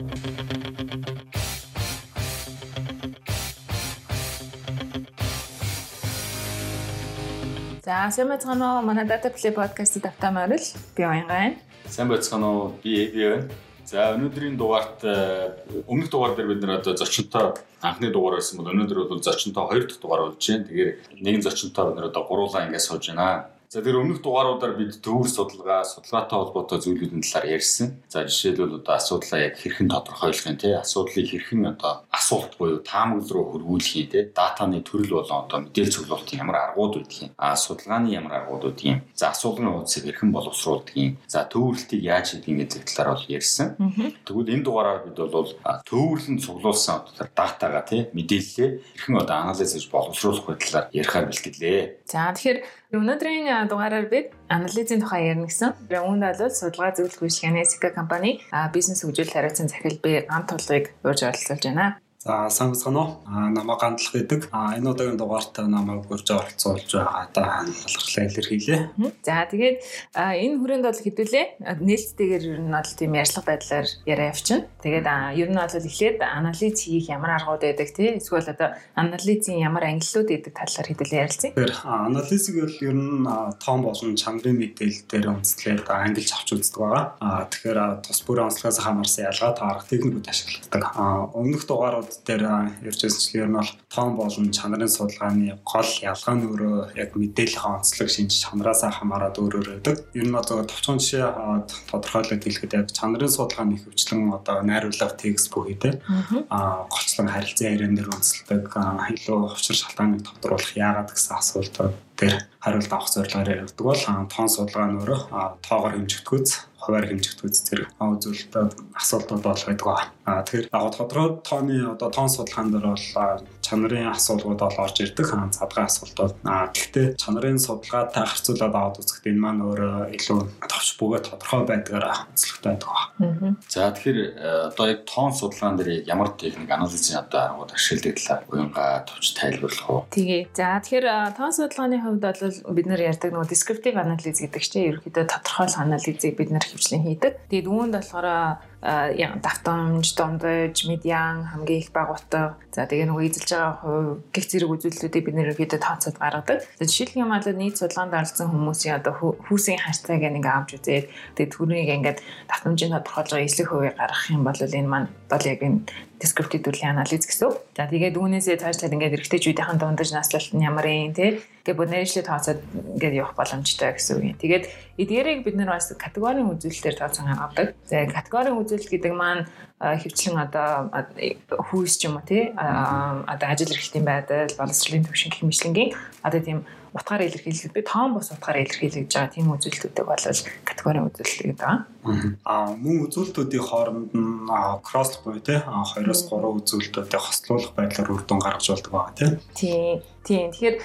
За сайн байцгаана уу? Манай Data Play podcast-д автаа морил би Оянгайн. Сайн байцгаана уу? Би Эви байна. За өнөөдрийн дугаарт э, өмнөх дугаар дээр бид нэр одоо зочинтой анхны дугаар байсан бол өнөөдөр бол зочинтой хоёр дахь дугаар болж байна. Тэгэхээр нэгэн зочинтой бид нэр одоо гуруулаа ингэж сууж байна. За тэр өмнөх дугааруудаар бид төвөр судалгаа, судалгаатай холбоотой зүйлүүдийн талаар ярьсан. За жишээлбэл одоо асуудлаа яг хэрхэн тодорхойлох юм те? Асуудлыг хэрхэн одоо асуулт буюу таамаглал руу хөрвүүлэх юм те? Датаны төрөл болон одоо мэдээлэл цуглуулалтын ямар аргууд байдгийг а судалгааны ямар аргууд байдгийг за асуулгын хуудсыг хэрхэн боловсруулдгийг за төвөрлөлтийг яаж хийдгийг гэдэг талаар бол ярьсан. Тэгвэл энэ дугаараар бид бол төвөрлөн цуглуулсан одоо датагаа те? Мэдээлэлээ хэрхэн одоо анализ хийж боловсруулах байдлаар ярихаар бэлтгэлээ. За тэгэхээр Өнөөдрийн дугаараар бид анализийн тухай ярина гэсэн. Үүнд бол судалгаа зөвлөх үйлчилгээний SK компани бизнес хөгжүүлэлт хариуцсан захирал би ган тулгыг урьж оролцуулж байна. За уу? А намаа гандлах гэдэг. А энэ удаагийн дугаарт намайг урьж оролцуулж байгаа талхарлаа илэрхийлээ. За тэгээд энэ хүрээнд бол хэдүүлээ нээлттэйгээр ер нь бол тийм ярьцлага байдлаар яриа явчихна. Тэгээд ер нь бол эхлээд анализ хийх ямар аргууд байдаг тий? Эсвэл одоо анализийн ямар ангиллууд байдаг талаар хэдүүлээ ярилцъя. Тэр анализыг бол ер нь тоон болон чанарын мэдээлэл дээр үндэслээд ангилж авч үздэг байгаа. А тэгэхээр тус бүрийн онцлогоос хамаарсан ялгаа таарах техникүүд ашигладаг. А өмнөх дугаарууд талууд дээр ярьж байсанчлан ер нь бол тоон болон чанарын судалгааны гол ялгаа нь өөрөө яг мэдээллийн онцлог шинж чанараас хамаарат өөр өөр байдаг. Ер нь одоо товчхон жишээ тодорхойлоод хэлэхэд яг чанарын судалгааны хөвчлэн одоо найруулга текст бүхийдээ аа голчлон харилцан яриан дээр үндэслэдэг илүү хувьчир шалтгааныг тодруулах яагаад гэсэн асуултууд дээр хариулт авах зорилгоор ярьдаг бол тоон судалгаа нь өөрөө тоогоор хэмжигдгүүц хуваар хэмжигдгүүц зэрэг үзүүлэлтүүд асуултууд бол байдаг. Аа тэгэхээр тодорхой тооны одоо тоон судалгаан дээр бол чанарын асуулгууд бол орж ирдэг хаан задгай асуултууд. Аа гэхдээ чанарын судалгаатай харьцуулаад аваад үзэхэд энэ маань өөрөө илүү товч бөгөөд тодорхой байдгаар онцлогтой байдаг. За тэгэхээр одоо яг тоон судалгаан дээр ямар техник анализын одоо аргууд ашигладаг талаар уянга товч тайлбарлах уу? Тэгээ. За тэгэхээр тоон судалгааны хувьд бол бид нэр ярьдаг нөгөө descriptive analysis гэдэг чинь ерөөхдөө тодорхойлох анализыг бид нэр хөвчлэн хийдэг. Тэгээд үүнд болохоор давтамж, домдож, медиан хамгийн их баг утга. За тэгээ нөгөө эзэлж байгаа хувь гих зэрэг үзүүлэлтүүдийг бид нэр хэд тооцоод гаргадаг. Жишээлх юм бол нийт судалгаанд оролцсон хүмүүсийн одоо хүүсийн харьцааг ингээ авч үзээд тэгээ түрүүнийг ингээд давтамжийн тодорхойлж байгаа эслэх хувийг гаргах юм бол энэ маань бол яг энэ descriptive төрлийн анализ гэсэн. За тэгээд үүнээсээ цааш цаад ингээд эргэжтэйчүүдийн дундаж наслалт нь ямар юм те. Тэгээд бүр нэршлээ тооцоод ингээд явах боломжтой гэсэн үг юм. Тэгээд эдгээрийг бид нар бас категорийн үзүүлэлтээр тооцсон авдаг. За категорийн үзүүлэлт гэдэг маань хөвчлэн одоо хүүс ч юм уу тий одоо ажил эрхтлийн байдал боловсролын төвшин гэх мэтлэнгийн одоо тийм утгаараа илэрхийлэх би тоон бос утгаараа илэрхийлж байгаа тийм үзүүлэлтүүдийг бол категорийн үзүүлэлт гэдэг байгаа. Аа мөн үзүүлэлтүүдийн хооронд нь кросс буюу тий 2-оос 3 үзүүлэлтүүдийг хослуулах байдлаар үр дүн гаргаж болдог байгаа тий. Тийм. Тийм. Тэгэхээр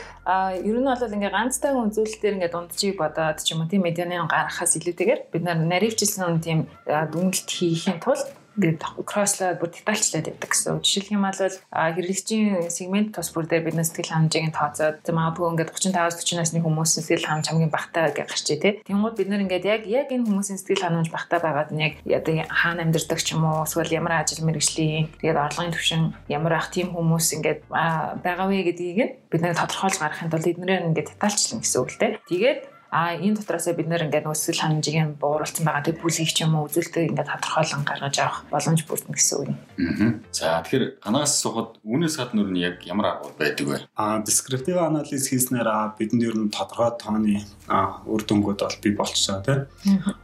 ер нь бол ингээ ганцтайг үзүүлэлтээр ингээ дунджийг бодоод ч юм уу тийм медианы гаргахаас илүүтэйгээр бид наривчлсан тийм дүнэлт хийхийн тулд ингээд кросслоод бүр детальчлаад явдаг гэсэн. Жишээлх юм бол хэрэглэгчийн сегмент тус бүр дээр бид сэтгэл ханамжийг тооцоод магадгүй ингээд 35-40 насны хүмүүсийн сэтгэл ханамж хамгийн багтаа гэж гарчээ тий. Тэнгууд бид нэр ингээд яг яг энэ хүмүүсийн сэтгэл ханамж багтаа байгаад нь яг одоо хаана амьдардаг ч юм уу эсвэл ямар ажил мэргэжлийн тэгээд орлогын түвшин ямар ах тийм хүмүүс ингээд байгаа вэ гэдгийг бид нэр тодорхойлж гаргахын тулд эднэрээр ингээд детальчлан гэсэн үг л тий. Тэгээд а энэ дотроос бид нэр ингээд нөөцөл ханамжийг бууруулсан байгаа тэг бүлгийг ч юм уу үзүүлэлтийг ингээд тодорхойлон гаргаж авах боломж бүрдэн гэсэн үг юм. Аа. За тэгэхээр анаас сухад үүнээс гадна юу яг ямар арга байдаг вэ? А descriptive analysis хийснээр бидэнд ер нь тодорхой тооны үр дүнгууд бол бий болчихоо тийм.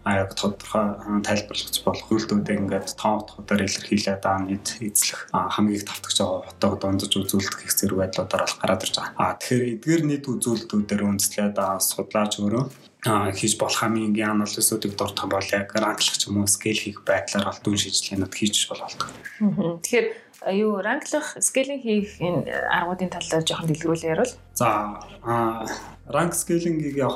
А яг тодорхой тайлбарлах болох үйлдэлүүдийг ингээд тоон утгуудаар илэрхийлээд аа нийт эзлэх хамгийн их тавтагч байгаа утга дундаж үзүүлэлт гэх зэрэг байдлуудаар бол гараад ирж байгаа. А тэгэхээр эдгээр нийт үзүүлэлтүүдээр үндэслээд судлаач өөрөө а хийж болох хамгийн анализуудыг дурдах бол яг ранглах ч юм уу скейл хийх байдлаар бол дүн шийдлэнүүд хийж бололдог. Тэгэхээр юу ранглах скейлинг хийх энэ аргуудын талаар жоохон дэлгэрүүлээ ярил. За а ранк скейлингийг яг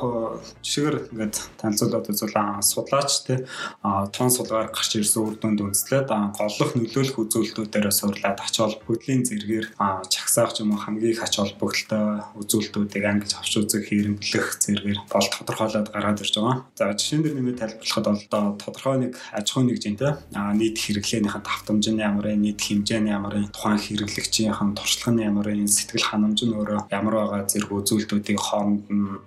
жишгээр ингээд танилцуулаад үзвэл судлаач те тон судгаар гарч ирсэн үр дүнд үндэслээд голлох нөлөөлөх үзүүлэлтүүдээр суурлаад ач холбогдлын зэргээр чагсаах юм уу хамгийн их ач холбогдолтой үзүүлэлтүүдийг ангиж авч үзэх хэрэглэх зэргээр бол тодорхойлоод гараад ирж байгаа. За жишээн дээр нэмээд тайлбарлахад бол тодорхой нэг аж ахуйн нэгжийн те нийт хэрэглээнийхэн давтамж нь ямар нийт хэмжээ нь ямар тухайн хэрэглэгчийн туршлага нь ямар сэтгэл ханамж нь өөрөө ямар байгаа зэрэг үзүүлэлтүүдийг хооронд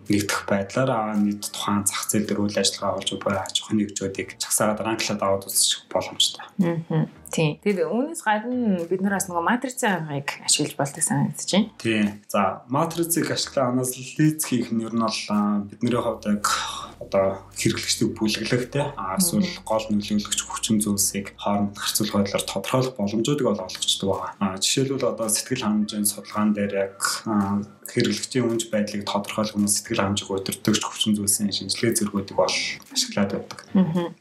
нэгдэх байдлаар нийт тухайн зах зээл дээр үйл ажиллагаа болж буй аж ахуйн нэгжүүдийг чагсаагаад ранглаад аваад үзчих боломжтой. Аа. Тийм. Тэгээд үүнээс гадна бид нараас нөгөө матрицын аргыг ашиглаж болдог санагдаж байна. Тийм. За матрицыг ашиглаа анализ хийх нь ер нь бол бидний хувьд яг одоо хэрэглэгчдийг бүлэглэх те эсвэл гол нөлөөлөгч хүчин зүйлсийг хооронд харьцуулах байдлаар тодорхойлох боломжуудыг ол олгочдөг байгаа. Жишээлбэл одоо сэтгэл ханамжийн судалгаан дээр яг хэрэглэгчийн үнж байдлыг тодорхойлох нь сэтгэл ханамжийг удирдахч хүчин зүйлсийн шинжилгээ зэргүүдийг бол ашиглаад байдаг.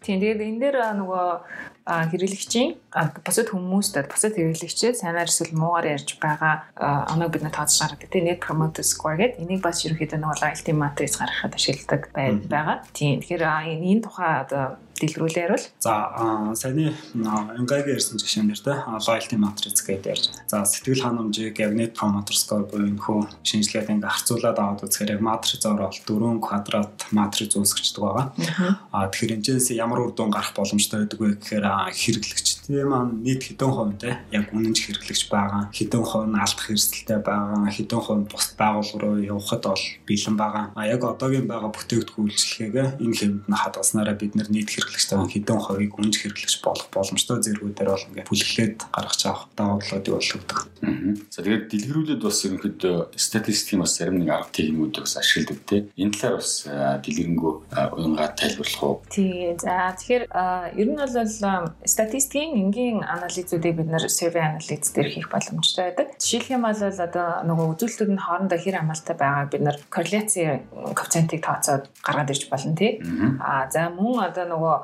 Тийм тэгээд энэ дээр нөгөө хэрэглэгчийн бусад хүмүүст бусад хэрэглэгчээ сайнаар эсвэл муугаар ярьж байгаа оног бид нэ тооцож гаргадаг тийм net promoter score гэдэг энийг бас ерөнхийдөө нэг ultimate matrix гаргахад ашигладаг байгаа. Тийм. Тэгэхээр энэ тухай одоо дэлгэрүүлээ ярил. За саяны Ингагийн ярьсан жишээнээр те loyalty matrix гэдэг ярьж. За сэтгэл ханамжийг яг net promoter score буюу энэ хөө шинжилгээд ингээ харьцуулаад аваад үзэхээр яг матрix зор бол 4 квадрат матрix үүсгэждэг байгаа. А тэгэхээр энэчээс ямар үр дүн гарах боломжтой байдаг вэ гэхээр хэрэглэгчдийн маань нийт хэдэн хувь те яг үнэнч хэрэглэгч байгаа. Хэдэн хувь нь алдах эрсдэлтэй байгаа. Хэдэн хувь нь бус байгуул руу явахад бол бэлэн байгаа. А яг одоогийн байгаа бүтээгдэхүүн үйлчлэгээ энэ хэмжээнд нь хадгаснараа бид нийт хэрэглэгчтэй хэдэн хувийг үнж хэрэглэгч болох боломжтой зэргүүдээр бол ингээд бүлэглээд гаргаж авах даваадлуудыг болгодог. За тэгээд дэлгэрүүлээд бас ерөнхийдөө статистикийн бас зарим нэг арга техникүүдийг бас ашигладаг тий. Энэ талаар бас дэлгэрэнгүй уянгаад тайлбарлах уу? Тий. За тэгэхээр ер нь бол статистикийн энгийн анализуудыг бид нэр survey analytics дээр хийх боломжтой байдаг. Жишээлх юм бол одоо нөгөө үзүүлэлтүүд нь хоорондоо хэр хамаартай байгааг бид нэр корреляци коэффициентийг тооцоод гаргаад ирж болно тий. А за мөн одоо нөгөө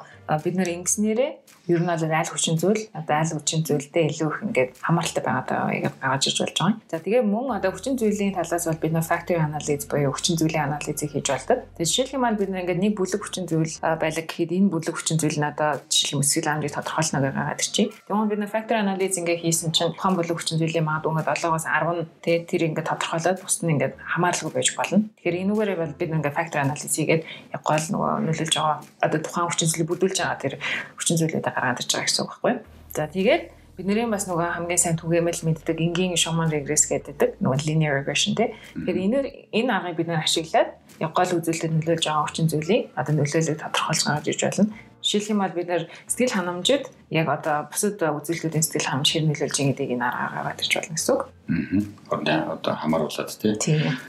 бид нэр ингэснээрээ ер нь бол айл хүчин зүйл одоо айл хүчин зүйлдээ илүү их ингээд хамааралтай байгаад байгааг гаргаж ирж болж байгаа юм. За тэгээ мөн одоо хүчин зүйлийн талаас бол бид нэ factor analysis буюу хүчин зүйлийн анализыг хийж болдог. Тэгээ жишээлх юм бол бид ингээд нэг бүлэг хүчин зүйл байлаг гэхэд энэ бүлэг хүчин зүйл нь одоо жишээлх юм эсвэл амрыг тодорхойлно гаргаад ирчих. Тэгвэл бид нэ factor analysis ингээд хийсэн чинь тухайн бүлэг хүчин зүйлийн магадгүй 7-оос 10 тэгээ тэр ингээд тодорхойлоод бус нь ингээд хамааралгүй байж болно. Тэгэхээр энүүгээрээ бол бид ингээд factor analysis хийгээд яг гол нөгөө нөлөөлж байгаа одоо тухайн хүчин зүйлийг бүрдүүлж байгаа тэр хүчин зүйлүүдээ гаргаад ирж байгаа гэсэн үг байхгүй. За тэгээд бидний бас нөгөө хамгийн сайн түгээмэл мэддэг энгийн Schumann regress гэдэг нөгөө linear regression тий. Тэгэхээр энэ энэ аргыг бид нэр ашиглаад яг гол үзүүлэлтэд нөлөөлж байгаа хүчин зүйлийг одоо нөлөөлөлийг тодорхойлж гаргаж иж болно. Жишээлх юм бол бид нэр сэтгэл ханамжид яг одоо бусад үзүүлэлтүүдийн сэтгэл ханамж хэр нөлөөлж байгаа гэдгийг энэ аргаар гаргаж ирж болно гэсэн үг. Аа. Одоо хамааруулад тий.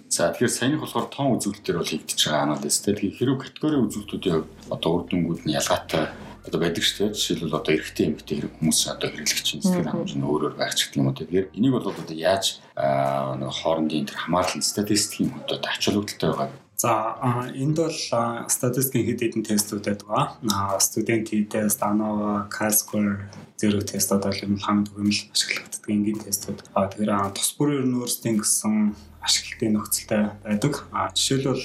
За тэгэхээр саяных болохоор тоон үзүүлэлтээр бол хийгдэж байгаа анализ тий. Тэгэхээр хэрэг категори үзүүлэлтүүдийн хувьд одоо үр дүнгууд нь ялгаатай одоо байдаг шүү дээ. Жишээлбэл одоо эрэгтэй эмэгтэй хэрэг хүмүүс одоо хэрэглэгч сэтгэл ханамж нь өөрөөр байх ч гэх юм уу. Тэгэхээр энийг бол одоо яаж нэг хоорондын тэр хамаарлын статистикийн хувьд одоо ач холбогдолтой байгаа За энд бол статистикийн хэд хэдэн тестүүд байдаг. Студентийн тест, ANOVA, CASCOR зэрэг тестүүд бол юм хамт өгөмөл ашиглагддаг энгийн тестүүд. А тэгэхээр тус бүрийн университетийн гэсэн ашиглалтын нөхцөлтэй байдаг. А жишээлбэл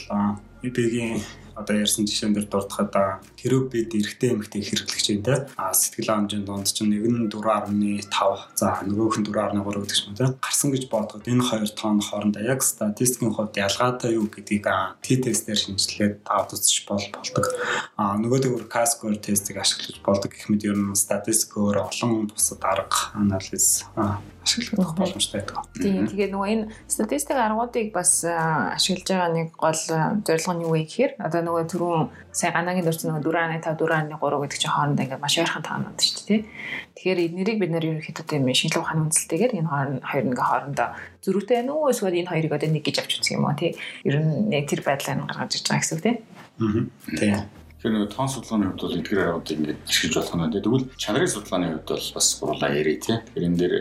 EPG-ийн одоо ярьсан жишээн дээр дурдахад тэрөв бид эрэгтэй эмэгтэй хэрэглэгч юм те. А сэтгэл хангамжийн дунд чинь нэг нь 4.5 за нөгөөх нь 4.3 гэдэг ч юм те. Гарсан гэж бодоход энэ хоёр тоон хоорондоо яг статистикийн хувьд ялгаатай юу гэдгийг T-тестээр шинжилгээд үзэж бол болдог. А нөгөөдөөр CASCOR тестийг ашиглаж болдог гэх мэт ер нь статистик өөр олон бусад арга анализ ашиглах боломжтой байдаг. Тийм. Тэгээд нөгөө энэ статистик аргуудыг бас ашиглаж байгаа нэг гол зорилго нь юу вэ гэхээр одоо нөгөө түрүүн сая ганагийн дурсан нөгөө 4.5 4.3 гэдэг чинь хоорондоо ингээд маш ойрхон таанууд шүү дээ. Тэгэхээр эднэрийг бид нэр ерөнхийдөө тийм шинжилгээ ухааны үндэслэлтэйгээр энэ хоёр ингээ хоорондоо зөрүүтэй байна уу эсвэл энэ хоёрыг одоо нэг гэж авч үзэх юм уу тий. Ер нь тэр байдлаар гаргаж ирж байгаа гэсэн үг тий. Аа. Тийм. Тэгэхээр нэг тоон судалгааны хувьд бол эдгээр аргуудыг ингээд ашиглаж болох нь. Тэгвэл чанарын судалгааны хувьд бол бас гурлаа ярий тий. Тэгэхээр энэ дээр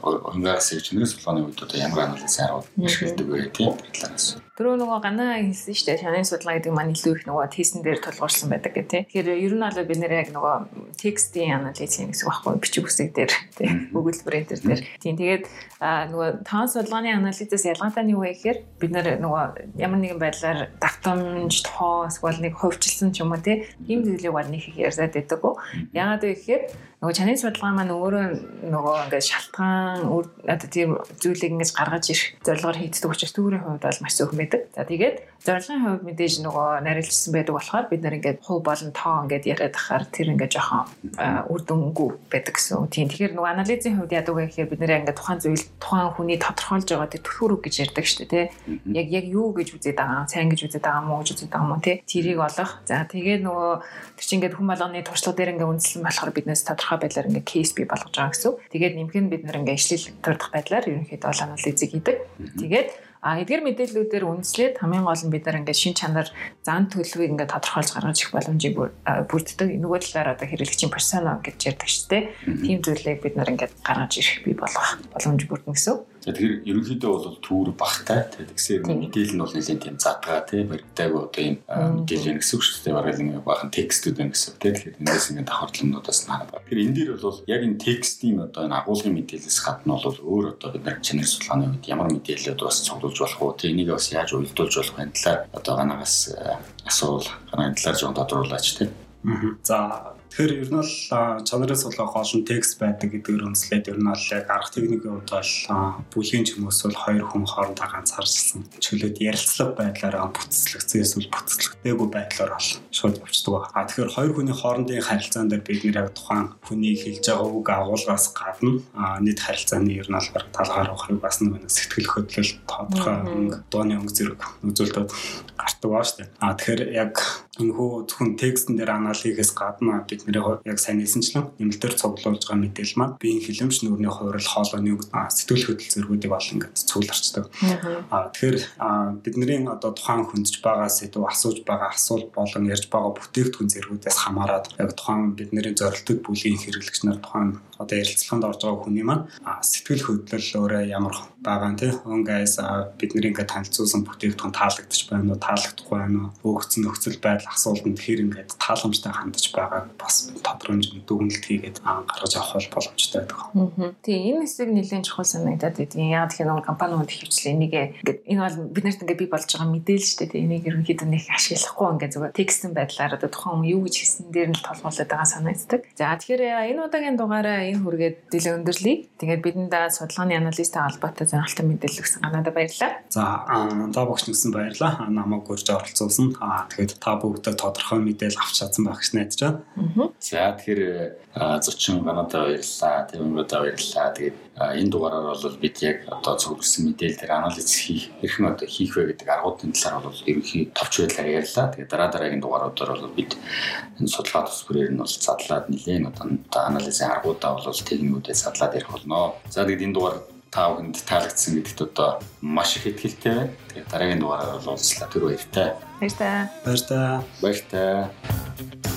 онгаас чанарын судалгааны хувьд одоо ямар анализ аргууд ашигладаг вэ тий? Тэр талаас. Тэрөө нөгөө ганаа хэлсэн шүү дээ. Шанын судалгаа гэдэг маань илүү их нөгөө тестэн дээр тулгуурсан байдаг гэх тээ. Тэгэхээр ер нь бол бид нэр яг нөгөө текстийн анализ гэсэн байхгүй бичиг үсэг дээр тий өгүүлбэрэн дээр дээр. Тийм тэгээд нөгөө таан судалгааны анализээс ялгаатай нь юу вэ гэхээр бид нөгөө ямар нэгэн байдлаар давтамж тоо эсвэл нэг хувьчилсан ч юм уу тий ийм зүйлийг бол нэг их ярьад байдаг. Яагаад вэ гэхээр нөгөө чанарын судалгаа маань өөрөө нөгөө ингээд шалтгаан одоо тийм зүйлийг ингэж гаргаж ирэх зорилгоор хийдэг учраас түүрийн хувьд бол маш зөвхөн байдаг. За тэгээд зорилгын хувьд мэдээж нөгөө нарилжсан байдаг болохоор бид нар ингээд хувь болон тоо ингээд яриад ахаар тэр ингээд жоохон үр дүнгүй байдаг гэсэн. Тийм тэгэхээр нөгөө анализийн хувьд яадаг вэ гэхээр бид нэр ингээд тухайн зүйл тухайн хүний тодорхойлж байгаа тэр түлхүүрэг гэж ярьдаг шүү дээ тий. Яг яг юу гэж үзээд байгаа, сайн гэж үзээд байгаа мó гэж үзээд байгаа мó тий. Тэрийг олох. За тэгээд нөгөө тэр чинь ингээд хүн болгоны туршлага дээр ингээд үндэслэн болохоор биднээс тодорхой байдлаар ингээ кейс бий болгож байгаа гэсэн. Тэгээд нэмэх нь бид нэр ингээ ишлэл төрдөх байдлаар ерөнхийдөө анализыг хийдэг. Тэгээд А эдгээр мэдээллүүдээр үндэслээд хамгийн гол нь бид нар ингээд шин чанар зан төлөвийг ингээд тодорхойлж гаргаж ирэх боломжийг бүрддэг. Нөгөө талаар одоо хэрэглэгчийн персона гэж ярьдаг шүү дээ. Тийм зүйлийг бид нар ингээд гаргаж ирэх бий болгох боломж бүрдэнэ гэсэн. Тэгэхээр ерөнхийдөө бол түүр багтай. Тэгээд тэгсээр мэдээлэл нь бол нэлийн тийм задгаа тийм баригдаагүй одоо ийм мэдээлэл гэсэн үг шүү дээ. Бараг нэг бахан текстүүд байна гэсэн. Тэгэхээр эндээс ингээд давхарламнуудаас хараад. Тэгэхээр энэ дээр бол яг энэ текстийн одоо энэ агуулгын мэдээлэлээс гадна бол өөр одоо бид нар чанар судалгааны үед ямар мэдээлэлүүд бас цуглуулж болох уу? Тэ энийг бас яаж уялдуулж болох вэ? Талаар одоо ганагаас асуул ганаа талаар жоон тодруулаач тийм. За Тэгэхээр ер нь бол чанарын сулгаа гол нь текст байдаг гэдгээр үндэслээд ер нь бол яг арга техникийн хувьд бол бүлгийн юм уу эсвэл хоёр хүн хоорондоо ганцаарчсан чөлөөд ярилцлага байдлаар бүтцлэгцээ эсвэл бүтцлэгдээгүй байдлаар бол шууд явцдаг байна. А тэгэхээр хоёр хүний хоорондын харилцаан дээр бид нэр яг тухайн хүний хэлж байгаа үг агуулгаас гадна нийт харилцааны ер нь бол талгаар ухрыг бас нэг сэтгэл хөдлөл тодорхой дууны өнгө зэрэг үзүүлэлтүүд гардаг ба штэ. А тэгэхээр яг энэхүү зөвхөн текстэн дээр анализ хийхээс гадна бид нэр яг сайн хэлсэнчлэн нэмэлтээр цуглуулж байгаа мэдээлэл маань биеийн хилэмж нүрийн хувирал хоолойны сэтгэл хөдлөл зэргүүдийг бол ингээд цугларчдаг. А тэгэхээр бидний одоо тухайн хүндж байгаа сэдв асууж байгаа асуулт болон ярьж байгаа бүтээгдэхүүн зэргүүдээс хамаарат яг тухайн бидний зорилтод бүлийн хэрэглэгч нар тухайн одоо ярилцлаганд орж байгаа хүний маань сэтгэл хөдлөл өөрөө ямар байгаа нь тий өн гайс бидний ингээд танилцуулсан бүтээгдэхүүн таалагдчих байна уу? Таалагдахгүй байна уу? Өгцөн нөхцөл байдал асуултанд хэр ингээд тааламжтай хандаж байгааг бас тодорхой хэмжээний дүгнэлт хийгээд гаргаж авах боломжтой байдаг. Тийм энэ хэсэг нэлээд чухал санагдаад байдгийн. Яа тэгэхээр нэг компаниуд хөвчлээ энийг ингээд энэ бол бид нарт ингээд бий болж байгаа мэдээлэл шүү дээ. Энийг ерөнхийдөө нэг ашиглахгүй ингээд зүгээр текстэн байдлаар одоо тухайн хүн юу гэж хэлсэн дээр нь толгоолоод байгаа санагддаг. За тэгэхээр энэ удаагийн дугаараа энэ хүргээд дэлгэн өндөрлөе. Тэгээд бидэнд судалгааны анализтай холбоотой сонирхолтой мэдээлэл өгсөн Канада баярлалаа. За та бүгд нэгсэн баярлалаа. Намайг гөрж оролцуулсан. Аа тэгээд та бүгдээ тодорхой мэдээлэл авч чадсан байх гэж найдаж байна. За тэгэхээр зочин Канада баярлалаа. Тэмгүүд баярлалаа. Тэгээд энэ дугаараар бол бид яг одоо зөвлөсөн мэдээлэл дээр анализ хийх хэрхэн одоо хийх вэ гэдэг аргуудын талаар бол ерөнхий товч байдлаар ярьлаа. Тэгээд дараа дараагийн дугааруудаар бол бид энэ судалгаа тус бүрээр нь бол задлаад нэлээд одоо анализын аргуудаа бол техникүүдээ задлаад ярих болно. За тэгээд энэ дугаар та бүхэнд таалагдсан гэдэгт одоо маш их ихтэй байна. Тэгээд дараагийн дугаараар бол уулзлаа. Тэр баяртай. Баяртай. Баяртай. Баяртай.